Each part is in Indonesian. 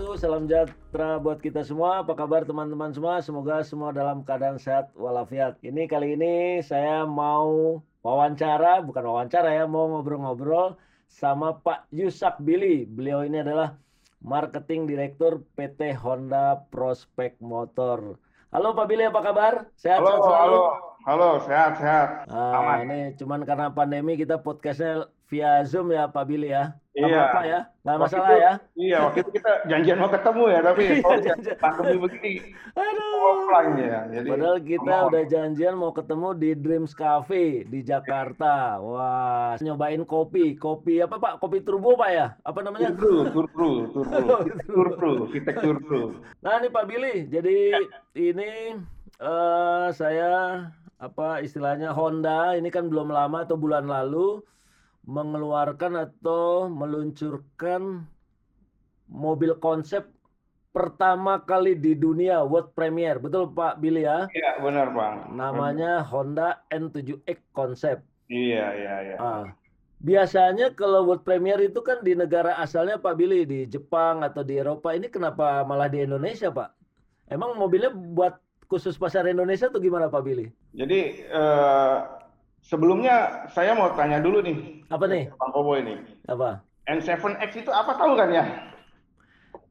wabarakatuh. Salam sejahtera buat kita semua. Apa kabar teman-teman semua? Semoga semua dalam keadaan sehat walafiat. Ini kali ini saya mau wawancara, bukan wawancara ya, mau ngobrol-ngobrol sama Pak Yusak Billy. Beliau ini adalah Marketing Direktur PT Honda Prospek Motor. Halo Pak Billy, apa kabar? Sehat, halo, sehat selalu? halo, halo, sehat, sehat, Ah, aman. ini cuman karena pandemi kita podcastnya via Zoom ya Pak Billy ya. Iya. apa-apa ya, nggak masalah itu- ya. Iya, waktu itu kita janjian mau ketemu ya, tapi kalau pandemi begini Aduh. offline ya. Jadi Padahal kita mohon. udah janjian mau ketemu di Dreams Cafe di Jakarta. Wah, nyobain kopi. Kopi apa Pak? Kopi turbo Pak ya? Apa namanya? Turpru, turpru, turpru, turpru, Vitek turpru. Nah ini Pak Billy, jadi ini eh saya apa istilahnya Honda ini kan belum lama atau bulan lalu mengeluarkan atau meluncurkan mobil konsep pertama kali di dunia world premiere. Betul Pak Billy ya? Iya, benar bang. Namanya Honda N7X Concept. Iya, iya, iya. Ah, biasanya kalau world premiere itu kan di negara asalnya Pak Billy di Jepang atau di Eropa. Ini kenapa malah di Indonesia Pak? Emang mobilnya buat khusus pasar Indonesia atau gimana Pak Billy? Jadi eh, sebelumnya saya mau tanya dulu nih, Apa nih? Bang Kobo ini. Apa? N7X itu apa tahu kan ya?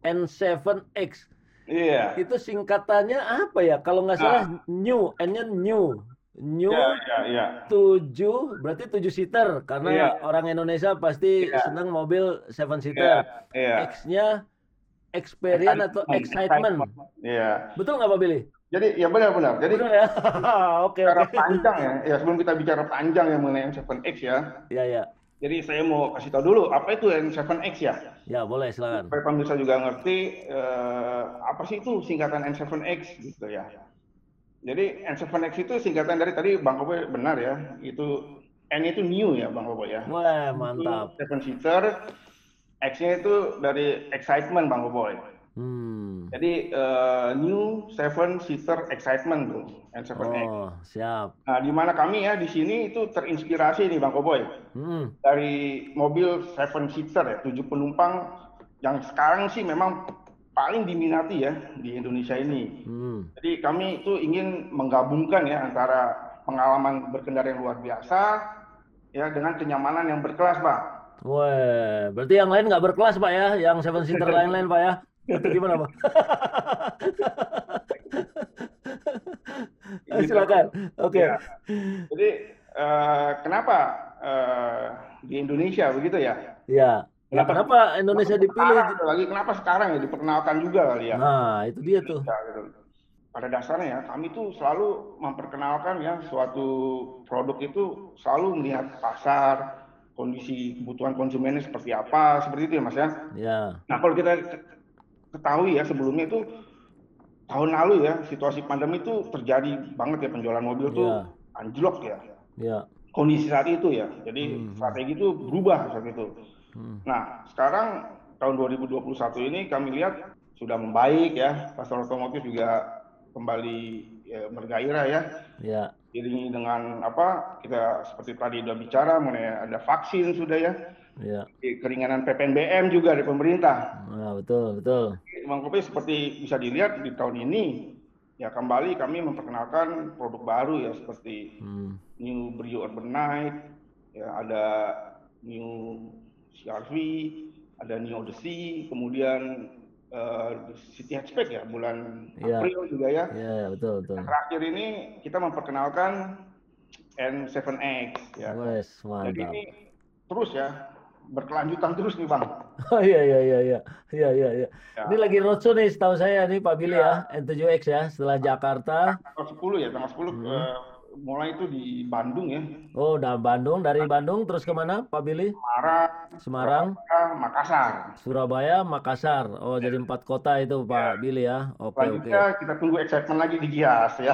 N7X. Iya. Itu singkatannya apa ya? Kalau nggak salah new, N-nya new. New Iya, iya, iya. 7 berarti 7 seater karena Iya. orang Indonesia pasti Iya. senang mobil 7 Iya, seater. iya. X-nya experience atau excitement. Iya. Betul nggak Pak Billy? Jadi ya benar-benar. Jadi Betul ya? Oke bicara oke. panjang ya, ya sebelum kita bicara panjang yang mengenai N7X ya. Ya ya. Jadi saya mau kasih tahu dulu apa itu N7X ya. Ya boleh silakan. Supaya pemirsa juga ngerti eh, apa sih itu singkatan N7X gitu ya. Jadi N7X itu singkatan dari tadi Bang Kobo benar ya. Itu N itu new ya Bang Kobo ya. Wah mantap. Itu seven seater. X-nya itu dari excitement Bang Kobo. Hmm. Jadi eh, new seven seater excitement tuh N7X. Oh siap. Nah, di mana kami ya di sini itu terinspirasi nih Bang Koboy Hmm. dari mobil seven seater ya, tujuh penumpang yang sekarang sih memang paling diminati ya di Indonesia ini. Hmm. Jadi kami itu ingin menggabungkan ya antara pengalaman berkendara yang luar biasa ya dengan kenyamanan yang berkelas, Pak. Wah, berarti yang lain nggak berkelas Pak ya? Yang seven seater lain-lain Pak ya? Atau gimana Pak? Eh, silakan. Oke. Ya. Jadi eh, kenapa eh, di Indonesia begitu ya? Ya. Ya kenapa Indonesia dipilih? Sekarang, lagi kenapa sekarang ya diperkenalkan juga kali ya? Nah, itu dia tuh. Gitu. Pada dasarnya ya, kami tuh selalu memperkenalkan ya suatu produk itu selalu melihat pasar, kondisi kebutuhan konsumennya seperti apa, seperti itu ya Mas ya. Ya. Nah kalau kita ketahui ya sebelumnya itu tahun lalu ya situasi pandemi itu terjadi banget ya penjualan mobil tuh Ya. anjlok ya. Ya. Kondisi saat itu ya, jadi Hmm. strategi itu berubah saat itu. Hmm. Nah, sekarang tahun 2021 ini kami lihat sudah membaik ya, pasar otomotif juga kembali ya, bergairah ya. Ya. Diiringi dengan apa? Kita seperti tadi sudah bicara mengenai ada vaksin sudah ya, Ya. keringanan PPNBM juga dari pemerintah. Nah, betul, betul. Bang Kopi seperti bisa dilihat di tahun ini ya kembali kami memperkenalkan produk baru ya seperti Hmm. New Brio Urban Night, ya ada New CRV, ada New Odyssey, kemudian eh, City Hatchback ya bulan Iya. April juga ya. Ya, ya, betul, betul. Terakhir ini kita memperkenalkan N7X ya. Wes, Jadi mantap. ini terus ya berkelanjutan terus nih bang. Oh iya iya iya iya. Iya iya iya. Ya. Ini lagi roadshow nih setahu saya nih Pak Billy ya, N7X ya, setelah Jakarta. Tanggal 10 ya, tanggal 10 Hmm. eh, mulai itu di Bandung ya, Oh, dari Bandung, dari Bandung terus ke mana Pak Billy? Semarang, Semarang, Surabaya, Makassar. Surabaya, Makassar. Oh, jadi empat kota itu Pak Billy ya. Oke oke. Selanjutnya kita tunggu excitement lagi di Gias ya.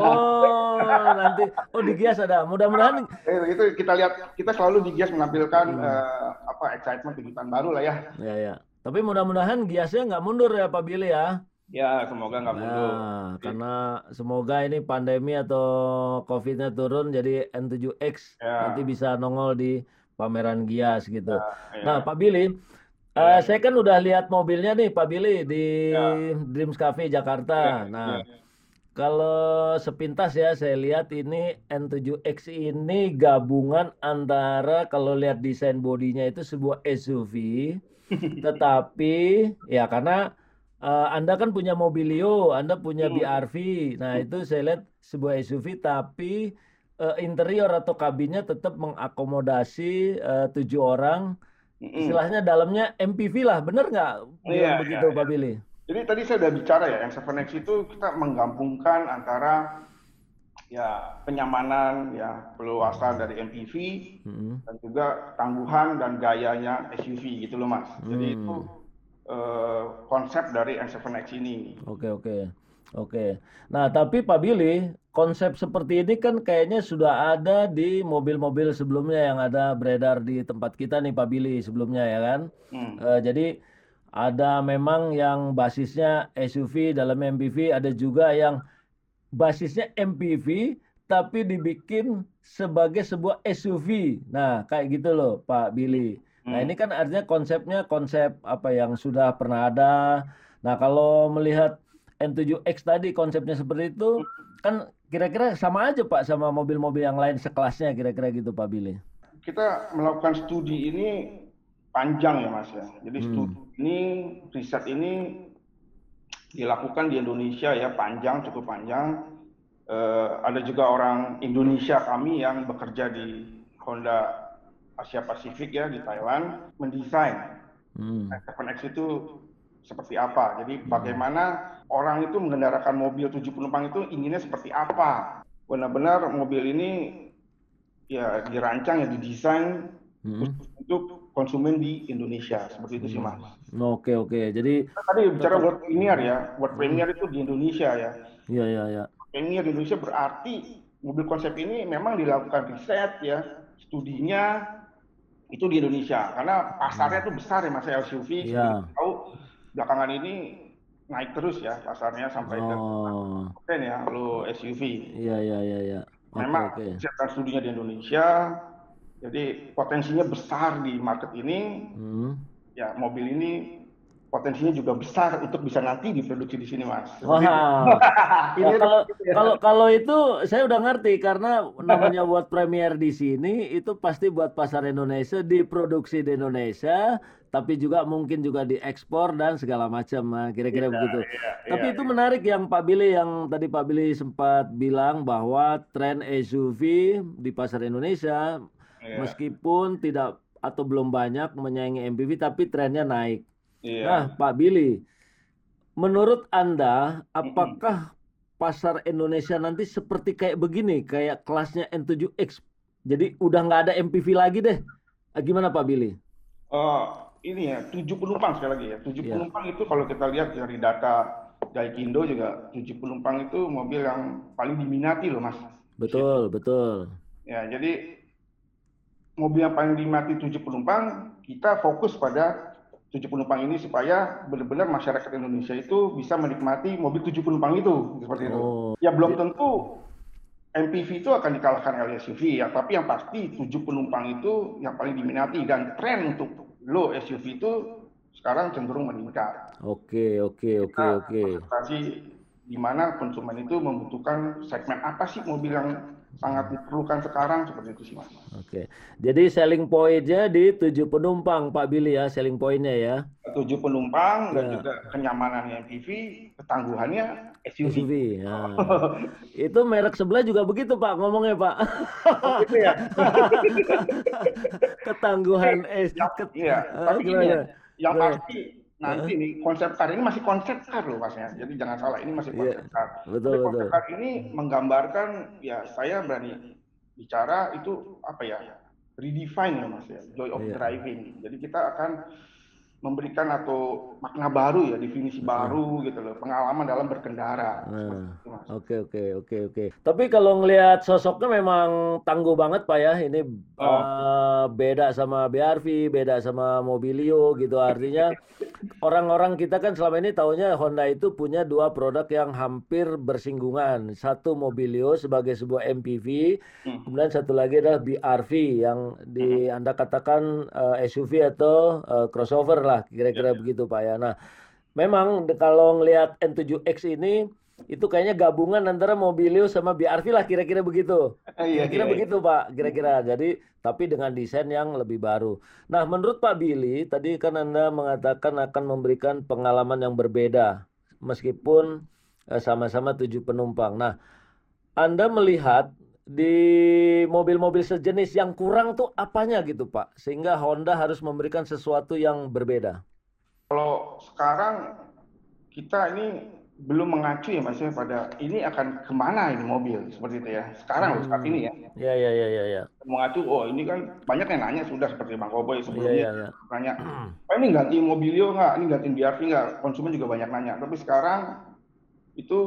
Oh, nanti oh di Gias ada. Mudah-mudahan Eh, itu kita lihat kita selalu di Gias menampilkan Hmm. eh, apa excitement kejutan baru lah ya. ya ya. Tapi mudah-mudahan Giasnya nggak mundur ya Pak Billy ya. Ya semoga nggak mundur. Nah, karena semoga ini pandemi atau COVID-nya turun jadi N7X Ya. nanti bisa nongol di pameran Gias gitu. Ya. Nah, Pak Billy, Uh, saya kan udah lihat mobilnya nih Pak Billy di ya. Dreams Cafe Jakarta. Ya, nah, ya. kalau sepintas ya saya lihat ini N7X ini gabungan antara kalau lihat desain bodinya itu sebuah SUV, tetapi ya karena uh, Anda kan punya Mobilio, Anda punya hmm. BRV. Nah, itu saya lihat sebuah SUV tapi uh, interior atau kabinnya tetap mengakomodasi uh, tujuh orang Istilahnya dalamnya MPV lah, bener nggak iya, begitu iya, Pak iya. Billy? Jadi tadi saya udah bicara ya, yang 7X itu kita menggabungkan antara ya penyamanan ya keluasan dari MPV hmm. dan juga tangguhan dan gayanya SUV gitu loh mas. Jadi hmm. itu uh, konsep dari N7X ini. Oke oke oke. Nah tapi Pak Billy konsep seperti ini kan kayaknya sudah ada di mobil-mobil sebelumnya yang ada beredar di tempat kita nih Pak Billy sebelumnya ya kan. Hmm. Uh, jadi ada memang yang basisnya SUV dalam MPV, ada juga yang basisnya MPV tapi dibikin sebagai sebuah SUV. Nah, kayak gitu loh Pak Billy. Nah, hmm. ini kan artinya konsepnya konsep apa yang sudah pernah ada. Nah, kalau melihat N7X tadi konsepnya seperti itu, kan Kira-kira sama aja Pak sama mobil-mobil yang lain sekelasnya kira-kira gitu Pak Billy. Kita melakukan studi ini panjang ya Mas ya. Jadi hmm. studi ini riset ini dilakukan di Indonesia ya panjang cukup panjang. Uh, ada juga orang Indonesia kami yang bekerja di Honda Asia Pasifik ya di Thailand mendesain hmm. 7X itu seperti apa. Jadi hmm. bagaimana orang itu mengendarakan mobil tujuh penumpang itu inginnya seperti apa. Benar-benar mobil ini ya dirancang ya didesain hmm. untuk konsumen di Indonesia seperti itu sih mas. Oke oke jadi tadi bicara buat premier ya, buat premier itu di Indonesia ya. Iya iya iya. Premier di Indonesia berarti mobil konsep ini memang dilakukan riset ya, studinya itu di Indonesia karena pasarnya itu besar ya mas SUV. Iya. Tahu belakangan ini naik terus ya pasarnya sampai oh. ke ya lo SUV. Iya iya iya. iya. Okay, Memang okay. siapkan studinya di Indonesia, jadi potensinya besar di market ini. Hmm. Ya mobil ini potensinya juga besar untuk bisa nanti diproduksi di sini, Mas. Wah. ya, kalau ya. kalau kalau itu saya udah ngerti karena namanya buat premier di sini itu pasti buat pasar Indonesia, diproduksi di Indonesia, tapi juga mungkin juga diekspor dan segala macam, nah, kira-kira ya, begitu. Ya, tapi ya, itu ya. menarik yang Pak Billy yang tadi Pak Billy sempat bilang bahwa tren SUV di pasar Indonesia ya. meskipun tidak atau belum banyak menyaingi MPV tapi trennya naik. Iya. Nah, Pak Billy, menurut Anda, apakah pasar Indonesia nanti seperti kayak begini, kayak kelasnya N7X? Jadi udah nggak ada MPV lagi deh. Ah, gimana Pak Billy? Uh, ini ya, tujuh penumpang sekali lagi ya. Tujuh yeah. penumpang itu kalau kita lihat dari data Gaikindo juga, tujuh penumpang itu mobil yang paling diminati loh mas. Betul, betul. Ya, jadi mobil yang paling diminati tujuh penumpang, kita fokus pada tujuh penumpang ini supaya benar-benar masyarakat Indonesia itu bisa menikmati mobil tujuh penumpang itu seperti itu. Oh. Ya belum tentu MPV itu akan dikalahkan oleh SUV ya, tapi yang pasti tujuh penumpang itu yang paling diminati dan tren untuk low SUV itu sekarang cenderung meningkat. Oke oke oke oke. di mana konsumen itu membutuhkan segmen apa sih mobil yang sangat diperlukan sekarang seperti itu sih mas. Oke, jadi selling pointnya di tujuh penumpang Pak Billy ya, selling pointnya ya. Tujuh penumpang ya. dan juga kenyamanannya MPV, ketangguhannya SUV. SUV ya. itu merek sebelah juga begitu Pak ngomongnya Pak. Oh, gitu ya. Ketangguhan S. Ya, ket... Iya, tapi gini ya, yang pasti nanti nih konsep car ini masih konsep car loh mas ya. Jadi jangan salah ini masih iya, konsep car betul, Jadi konsep betul. car ini menggambarkan ya saya berani bicara itu apa ya redefine ya mas ya. Joy of yeah. driving. Jadi kita akan memberikan atau makna baru ya definisi baru gitu loh pengalaman dalam berkendara. Nah, oke oke oke oke. Tapi kalau ngelihat sosoknya memang tangguh banget pak ya ini oh. uh, beda sama BRV, beda sama Mobilio gitu artinya orang-orang kita kan selama ini tahunya Honda itu punya dua produk yang hampir bersinggungan satu Mobilio sebagai sebuah MPV, hmm. kemudian satu lagi adalah BRV yang di hmm. anda katakan uh, SUV atau uh, crossover lah kira-kira ya, begitu Pak ya. Nah, memang kalau ngelihat N7X ini itu kayaknya gabungan antara Mobilio sama BRV lah kira-kira begitu. Iya, kira-kira iya, begitu Pak, kira-kira. Jadi tapi dengan desain yang lebih baru. Nah, menurut Pak Billy, tadi kan Anda mengatakan akan memberikan pengalaman yang berbeda meskipun eh, sama-sama tujuh penumpang. Nah, Anda melihat di mobil-mobil sejenis yang kurang tuh apanya gitu Pak? Sehingga Honda harus memberikan sesuatu yang berbeda. Kalau sekarang kita ini belum mengacu ya mas ya pada ini akan ke mana ini mobil seperti itu ya sekarang hmm. saat ini ya ya ya ya ya, ya. mengacu oh ini kan banyak yang nanya sudah seperti bang Koboy sebelumnya ya, ya, ya. nanya oh, ini ganti mobilio nggak ini ganti BRV nggak konsumen juga banyak nanya tapi sekarang itu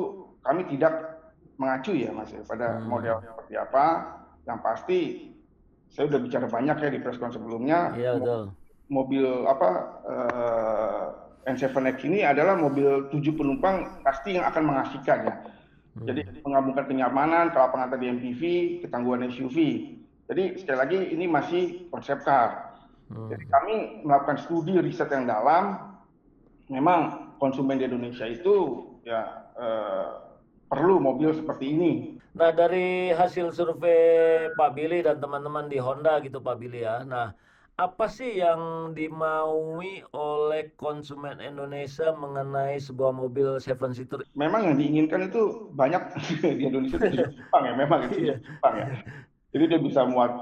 kami tidak mengacu ya mas ya pada hmm. model seperti apa yang pasti saya udah bicara banyak ya di preskon sebelumnya ya, betul. mobil apa uh, N7X ini adalah mobil tujuh penumpang pasti yang akan mengasihkan ya. Hmm. Jadi menggabungkan kenyamanan, kelapangan tadi MPV, ketangguhan SUV. Jadi sekali lagi ini masih konsep car. Hmm. Jadi kami melakukan studi riset yang dalam. Memang konsumen di Indonesia itu ya eh, perlu mobil seperti ini. Nah dari hasil survei Pak Billy dan teman-teman di Honda gitu Pak Billy ya. Nah apa sih yang dimaui oleh konsumen Indonesia mengenai sebuah mobil seven seater? Memang yang diinginkan itu banyak di Indonesia itu Jepang ya, memang itu yeah. Jepang ya. Jadi dia bisa muat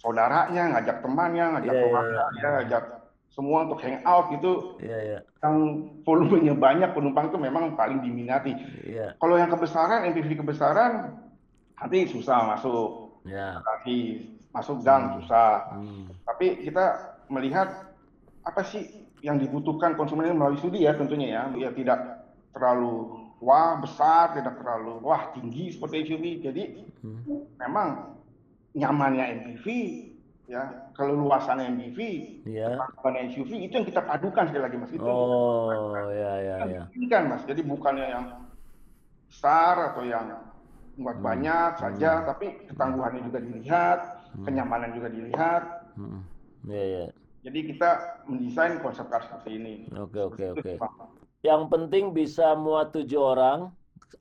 saudaranya, ngajak temannya, ngajak yeah, yeah, yeah. ngajak semua untuk hangout gitu. Yeah, yeah. Yang volumenya banyak penumpang itu memang paling diminati. Yeah. Kalau yang kebesaran, MPV kebesaran, nanti susah masuk. Yeah. Nanti masuk gang hmm. susah. Hmm. Tapi kita melihat apa sih yang dibutuhkan konsumen ini melalui studi ya tentunya ya, ya tidak terlalu wah besar, tidak terlalu wah tinggi seperti SUV. Jadi hmm. memang nyamannya MPV ya keleluasan MPV, yeah. SUV itu yang kita padukan sekali lagi mas itu. Oh ya ya ya. Kan mas, jadi bukannya yang besar atau yang buat hmm. banyak saja, hmm. tapi ketangguhannya juga dilihat, hmm. kenyamanan juga dilihat. Hmm. Yeah, yeah. Jadi kita mendesain konsep car seperti ini. Oke oke oke. Yang penting bisa muat tujuh orang,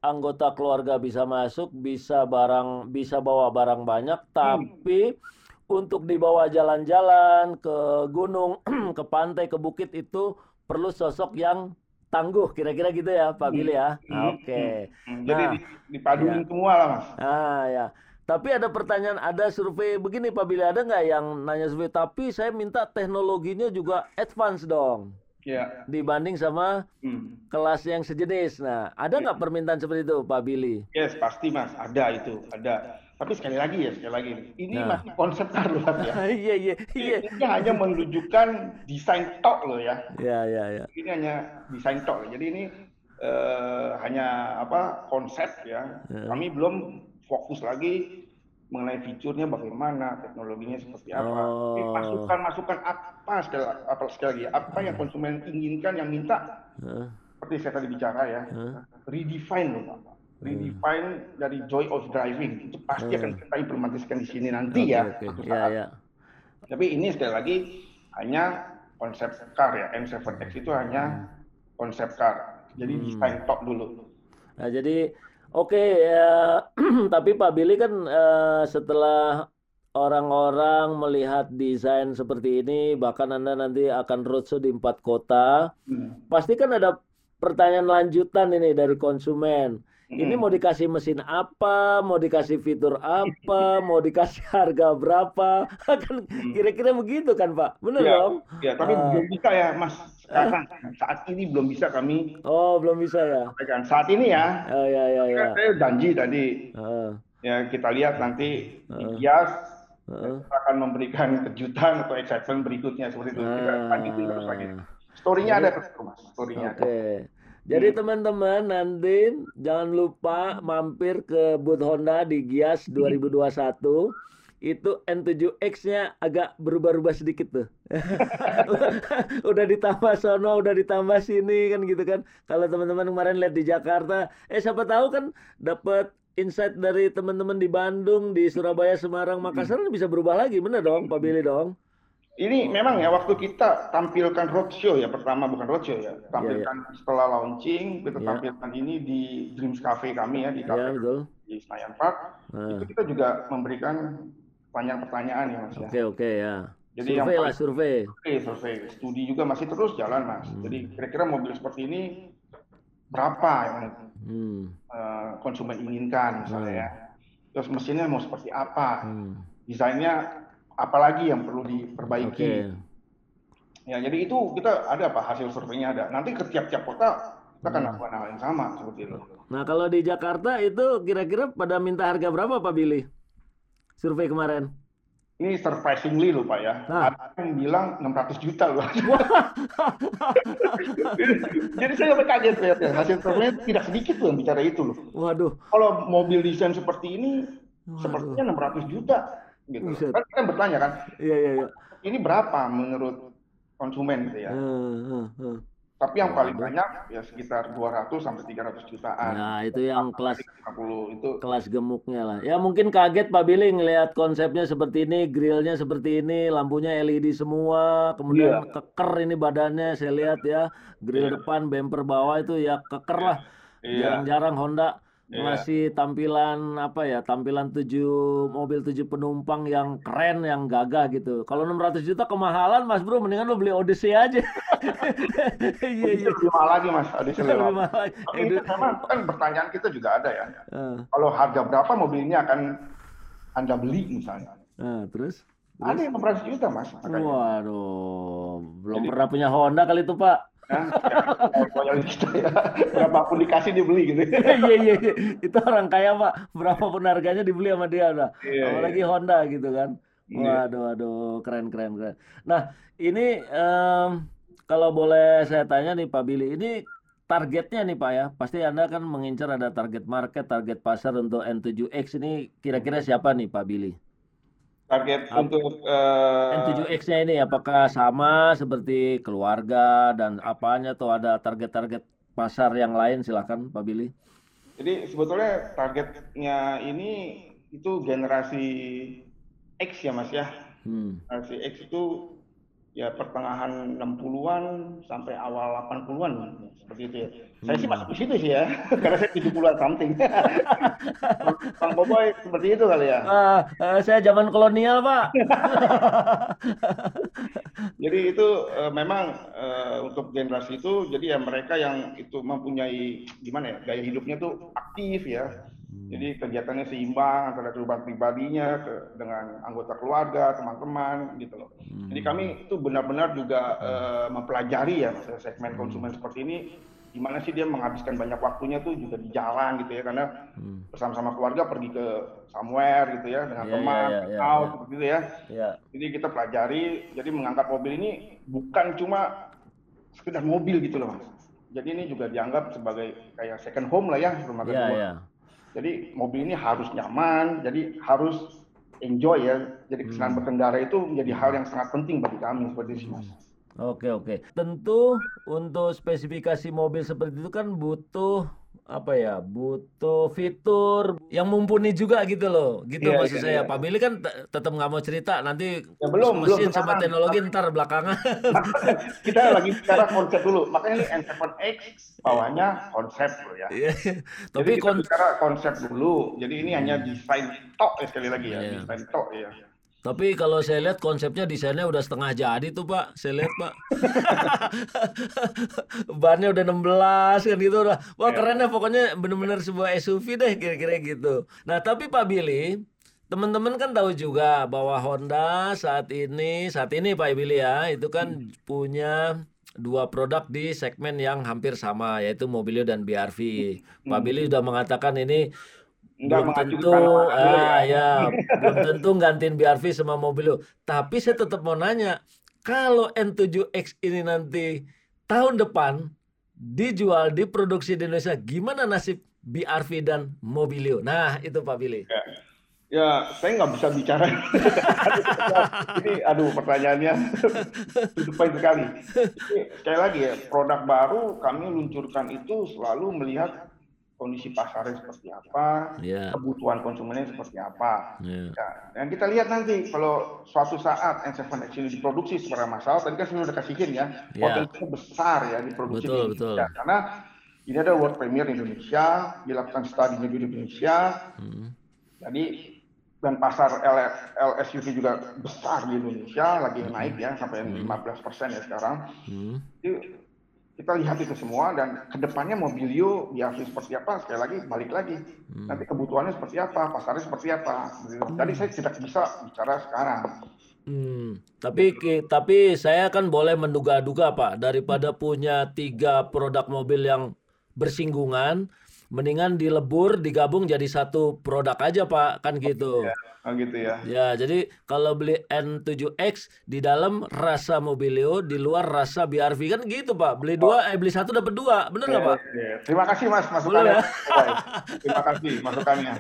anggota keluarga bisa masuk, bisa barang bisa bawa barang banyak, hmm. tapi hmm. Untuk dibawa jalan-jalan ke gunung, ke pantai, ke bukit itu perlu sosok yang tangguh, kira-kira gitu ya Pak hmm. Billy ya. Hmm. Oke. Okay. Hmm. Jadi nah, dipaduin ya. semua lah mas. Ah ya. Tapi ada pertanyaan, ada survei begini Pak Billy, ada nggak yang nanya survei, tapi saya minta teknologinya juga advance dong. Ya. Dibanding sama hmm. kelas yang sejenis. Nah, ada nggak ya. permintaan seperti itu Pak Billy? Yes, pasti Mas, ada itu, ada. Tapi sekali lagi ya, sekali lagi, ini nah. masih konsep taruh ya. Iya, iya, iya. Ini hanya menunjukkan desain tok loh ya. Iya, iya, iya. Ini hanya desain tok. Jadi ini uh, hanya apa konsep ya. ya. Kami belum fokus lagi mengenai fiturnya bagaimana, teknologinya seperti apa. Oh. Masukan-masukan apa sekali, apa sekali lagi, apa yang konsumen inginkan, yang minta, uh. seperti saya tadi bicara ya, uh. redefine loh Pak. Redefine uh. dari joy of driving itu pasti uh. akan kita implementasikan di sini nanti okay, ya. Okay. Yeah, yeah. Tapi ini sekali lagi hanya konsep car ya, M7X itu hanya konsep car. Jadi hmm. desain top dulu. Nah, jadi Oke, ya, tapi Pak Billy kan uh, setelah orang-orang melihat desain seperti ini, bahkan Anda nanti akan roadshow di empat kota, hmm. pasti kan ada pertanyaan lanjutan ini dari konsumen. Ini mau dikasih mesin apa, mau dikasih fitur apa, mau dikasih harga berapa, kan mm. kira-kira begitu kan Pak, benar ya, dong? Ya, tapi uh, belum bisa ya Mas. Sekarang saat ini belum bisa kami. Oh, belum bisa ya? Saat ini ya. Oh ya ya ya. Saya janji tadi. Uh. Ya kita lihat nanti uh. Uh. akan memberikan kejutan atau excitement berikutnya seperti itu. Kita lanjutin terus lagi. Story-nya ada terus Mas. Story-nya. Oke. Okay. Jadi hmm. teman-teman nanti jangan lupa mampir ke booth Honda di Gias 2021. Itu N7X-nya agak berubah-ubah sedikit tuh. udah ditambah sono, udah ditambah sini kan gitu kan. Kalau teman-teman kemarin lihat di Jakarta, eh siapa tahu kan dapat insight dari teman-teman di Bandung, di Surabaya, Semarang, Makassar hmm. bisa berubah lagi, bener dong, Pak Billy dong. Ini memang ya waktu kita tampilkan roadshow ya pertama bukan roadshow ya tampilkan yeah, yeah. setelah launching kita yeah. tampilkan ini di Dreams Cafe kami ya di cafe yeah, di Senayan Park nah. itu kita juga memberikan banyak pertanyaan ya mas ya. Oke okay, oke okay, ya. Jadi survei yang lah survei. Survei survei studi juga masih terus jalan mas. Hmm. Jadi kira-kira mobil seperti ini berapa yang hmm. uh, konsumen inginkan misalnya hmm. ya. Terus mesinnya mau seperti apa? Hmm. Desainnya apalagi yang perlu diperbaiki. Okay. Ya, jadi itu kita ada apa hasil surveinya ada. Nanti ke tiap-tiap kota kita akan hmm. lakukan hal yang sama seperti itu. Nah, kalau di Jakarta itu kira-kira pada minta harga berapa Pak Billy? Survei kemarin. Ini surprisingly loh Pak ya. Nah. Ada yang bilang 600 juta loh. Jadi saya sampai kaget lihat ya. Hasil surveinya tidak sedikit loh yang bicara itu loh. Waduh. Kalau mobil desain seperti ini Waduh. sepertinya 600 juta gitu. Bisa. Kan kita bertanya kan, iya, iya, iya. ini berapa menurut konsumen gitu ya. Uh, uh, uh. Tapi yang paling banyak ya sekitar 200 sampai 300 jutaan. Nah, itu yang kelas 50 itu kelas gemuknya lah. Ya mungkin kaget Pak Billy ngelihat konsepnya seperti ini, grillnya seperti ini, lampunya LED semua, kemudian yeah. keker ini badannya saya lihat ya. Grill yeah. depan, bumper bawah itu ya keker lah. Iya. Jarang-jarang Honda Yeah. Masih tampilan apa ya? Tampilan tujuh mobil tujuh penumpang yang keren, yang gagah gitu. Kalau 600 juta kemahalan, Mas Bro, mendingan lo beli Odyssey aja. Iya iya. Lebih mahal lagi, Mas. Odyssey lebih mahal. Lagi. Tapi memang kan pertanyaan kita juga ada ya. Uh. Kalau harga berapa mobil ini akan Anda beli misalnya? Uh, terus? Ada yang 600 juta, Mas. Makanya. Waduh, belum Jadi, pernah punya Honda kali itu, Pak. Ya, gitu ya. Berapapun dikasih dibeli gitu. Iya iya iya. Itu orang kaya Pak. Berapapun harganya dibeli sama dia udah. Iya, Apalagi iya. Honda gitu kan. Iya. Waduh waduh keren keren keren. Nah ini um, kalau boleh saya tanya nih Pak Billy, ini targetnya nih Pak ya, pasti Anda kan mengincar ada target market, target pasar untuk N7X ini kira-kira siapa nih Pak Billy? Target Ap untuk uh... N7X-nya ini apakah sama seperti keluarga dan apanya atau ada target-target pasar yang lain silakan Pak Billy. Jadi sebetulnya targetnya ini itu generasi X ya Mas ya. Hmm. Generasi X itu ya pertengahan 60-an sampai awal 80-an seperti itu ya. Hmm. Saya sih masuk di situ sih ya, karena saya 70-an something. Bang Boboy seperti itu kali ya. Uh, uh, saya zaman kolonial, Pak. jadi itu uh, memang uh, untuk generasi itu jadi ya mereka yang itu mempunyai gimana ya, gaya hidupnya tuh aktif ya jadi kegiatannya seimbang antara kehidupan pribadinya ke, dengan anggota keluarga, teman-teman gitu loh. Hmm. Jadi kami itu benar-benar juga uh, mempelajari ya segmen konsumen hmm. seperti ini gimana sih dia menghabiskan banyak waktunya tuh juga di jalan gitu ya karena hmm. bersama-sama keluarga pergi ke somewhere gitu ya dengan yeah, teman yeah, yeah, out yeah. seperti itu ya. Yeah. Jadi kita pelajari jadi mengangkat mobil ini bukan cuma sekedar mobil gitu loh Mas. Jadi ini juga dianggap sebagai kayak second home lah ya rumah kedua. Yeah, yeah jadi mobil ini harus nyaman, jadi harus enjoy ya. Jadi kesenangan hmm. berkendara itu menjadi hal yang sangat penting bagi kami seperti itu, Mas. Oke oke. Tentu untuk spesifikasi mobil seperti itu kan butuh apa ya butuh fitur yang mumpuni juga gitu loh. Gitu yeah, maksud yeah, saya. yeah. Pak Billy kan tetap nggak mau cerita nanti ya, belum mesin belum sama teknologi ntar belakangan. Kita lagi bicara konsep dulu. Makanya ini N7X bawahnya konsep loh ya. Yeah. tapi jadi kita bicara konsep dulu. Jadi ini hanya desain tok ya sekali lagi ya yeah. desain tok ya tapi kalau saya lihat konsepnya desainnya udah setengah jadi tuh Pak. Saya lihat Pak. Bannya udah 16 kan gitu udah. Wah yeah. keren ya pokoknya bener-bener sebuah SUV deh kira-kira gitu. Nah tapi Pak Billy, teman-teman kan tahu juga bahwa Honda saat ini, saat ini Pak Billy ya, itu kan hmm. punya dua produk di segmen yang hampir sama yaitu Mobilio dan BRV. Hmm. Pak Billy sudah mengatakan ini belum tentu ah ya. ya belum tentu gantiin BRV sama mobil lu. Tapi saya tetap mau nanya kalau N7X ini nanti tahun depan dijual diproduksi di Indonesia gimana nasib BRV dan Mobilio nah itu Pak Billy. Ya, ya saya nggak bisa bicara. Ini aduh pertanyaannya baik sekali. Jadi, sekali lagi ya produk baru kami luncurkan itu selalu melihat kondisi pasarnya seperti apa, Ya. kebutuhan konsumennya seperti apa. Ya. Ya, dan kita lihat nanti kalau suatu saat N7X ini diproduksi secara massal, tadi kan sudah kasihin ya, Ya. potensinya besar ya diproduksi Betul, di Indonesia. Karena ini ada world premiere di Indonesia, dilakukan studinya di Indonesia, Hmm. jadi dan pasar L LSUV juga besar di Indonesia, lagi naik ya sampai 15% ya sekarang. Hmm. Jadi kita lihat itu semua dan ke depannya Mobilio BRV seperti apa sekali lagi balik lagi Hmm. nanti kebutuhannya seperti apa pasarnya seperti apa Begitu. tadi saya tidak bisa bicara sekarang Hmm, tapi ki- tapi saya kan boleh menduga-duga Pak daripada punya tiga produk mobil yang bersinggungan, mendingan dilebur digabung jadi satu produk aja Pak kan gitu. Oh, gitu ya Ya jadi kalau beli N7X di dalam rasa Mobilio, di luar rasa BRV kan gitu Pak. Beli dua, eh beli satu dapat dua, bener nggak Pak? Oke, terima kasih mas masukannya Baik. terima kasih masukannya.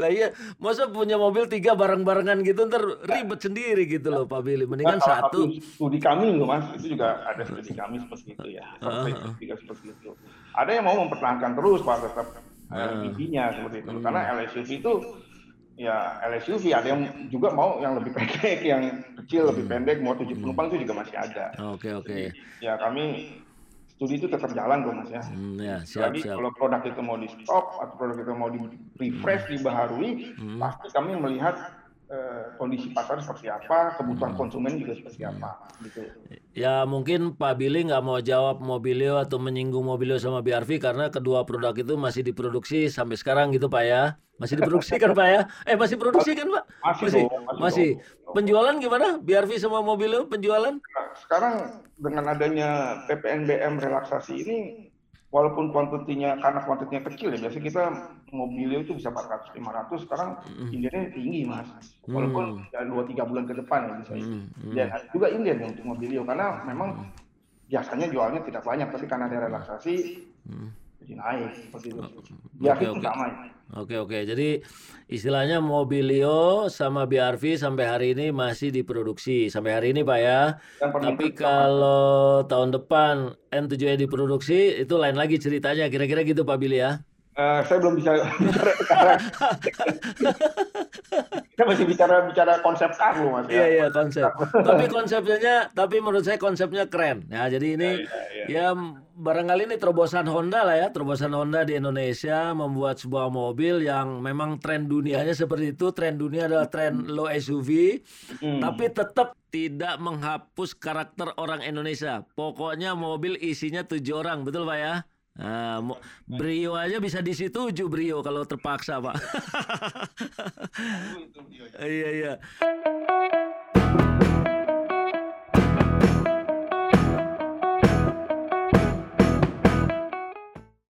Lah iya, masa punya mobil tiga bareng-barengan gitu ntar ribet sendiri gitu loh Pak Billy. Mendingan Nah, satu. studi kami loh mas itu juga ada studi kami seperti itu ya Survei juga seperti itu ada yang mau mempertahankan terus pak tetap uh, intinya seperti itu. karena LSUV itu ya LSUV ada yang juga mau yang lebih pendek yang kecil lebih pendek mau tujuh penumpang itu juga masih ada. Oke oke. ya kami studi itu tetap jalan kok mas ya. Hmm, ya siap Lagi siap. kalau produk itu mau di stop atau produk itu mau di refresh dibaharui Hmm. pasti kami melihat kondisi pasar seperti apa kebutuhan konsumen juga seperti apa gitu Ya mungkin Pak Billy nggak mau jawab Mobilio atau menyinggung Mobilio sama BRV karena kedua produk itu masih diproduksi sampai sekarang gitu Pak ya. Masih diproduksi kan Pak ya? Eh masih produksi kan Pak? Masih Masih. dong, masih Masih. dong. Penjualan gimana? BRV sama Mobilio penjualan? Nah, sekarang dengan adanya PPNBM relaksasi ini walaupun kuantitinya karena kuantitinya kecil ya biasanya kita mobilnya itu bisa 400 500 sekarang Indiannya tinggi mas. Walaupun ya dua tiga bulan ke depan ya bisa. Hmm, hmm. dan ada juga Indian ya untuk mobilio karena memang biasanya jualnya tidak banyak tapi karena ada relaksasi naik seperti itu Oke, oke. sama Oke oke. Jadi istilahnya Mobilio sama BRV sampai hari ini masih diproduksi sampai hari ini Pak ya. Tapi kalau tahun depan N7E diproduksi itu lain lagi ceritanya. Kira-kira gitu Pak Billy ya. Eh, saya belum bisa bicara sekarang. Kita masih bicara bicara konsep car loh mas Iya ya. iya konsep. tapi konsepnya tapi menurut saya konsepnya keren. Ya jadi ini Iya, ya barangkali ini terobosan Honda lah ya, terobosan Honda di Indonesia membuat sebuah mobil yang memang tren dunianya seperti itu. Tren dunia adalah tren low SUV, Hmm. tapi tetap tidak menghapus karakter orang Indonesia. Pokoknya mobil isinya tujuh orang, betul Pak ya? Ah, nah, brio aja bisa di situ brio kalau terpaksa pak. Iya iya.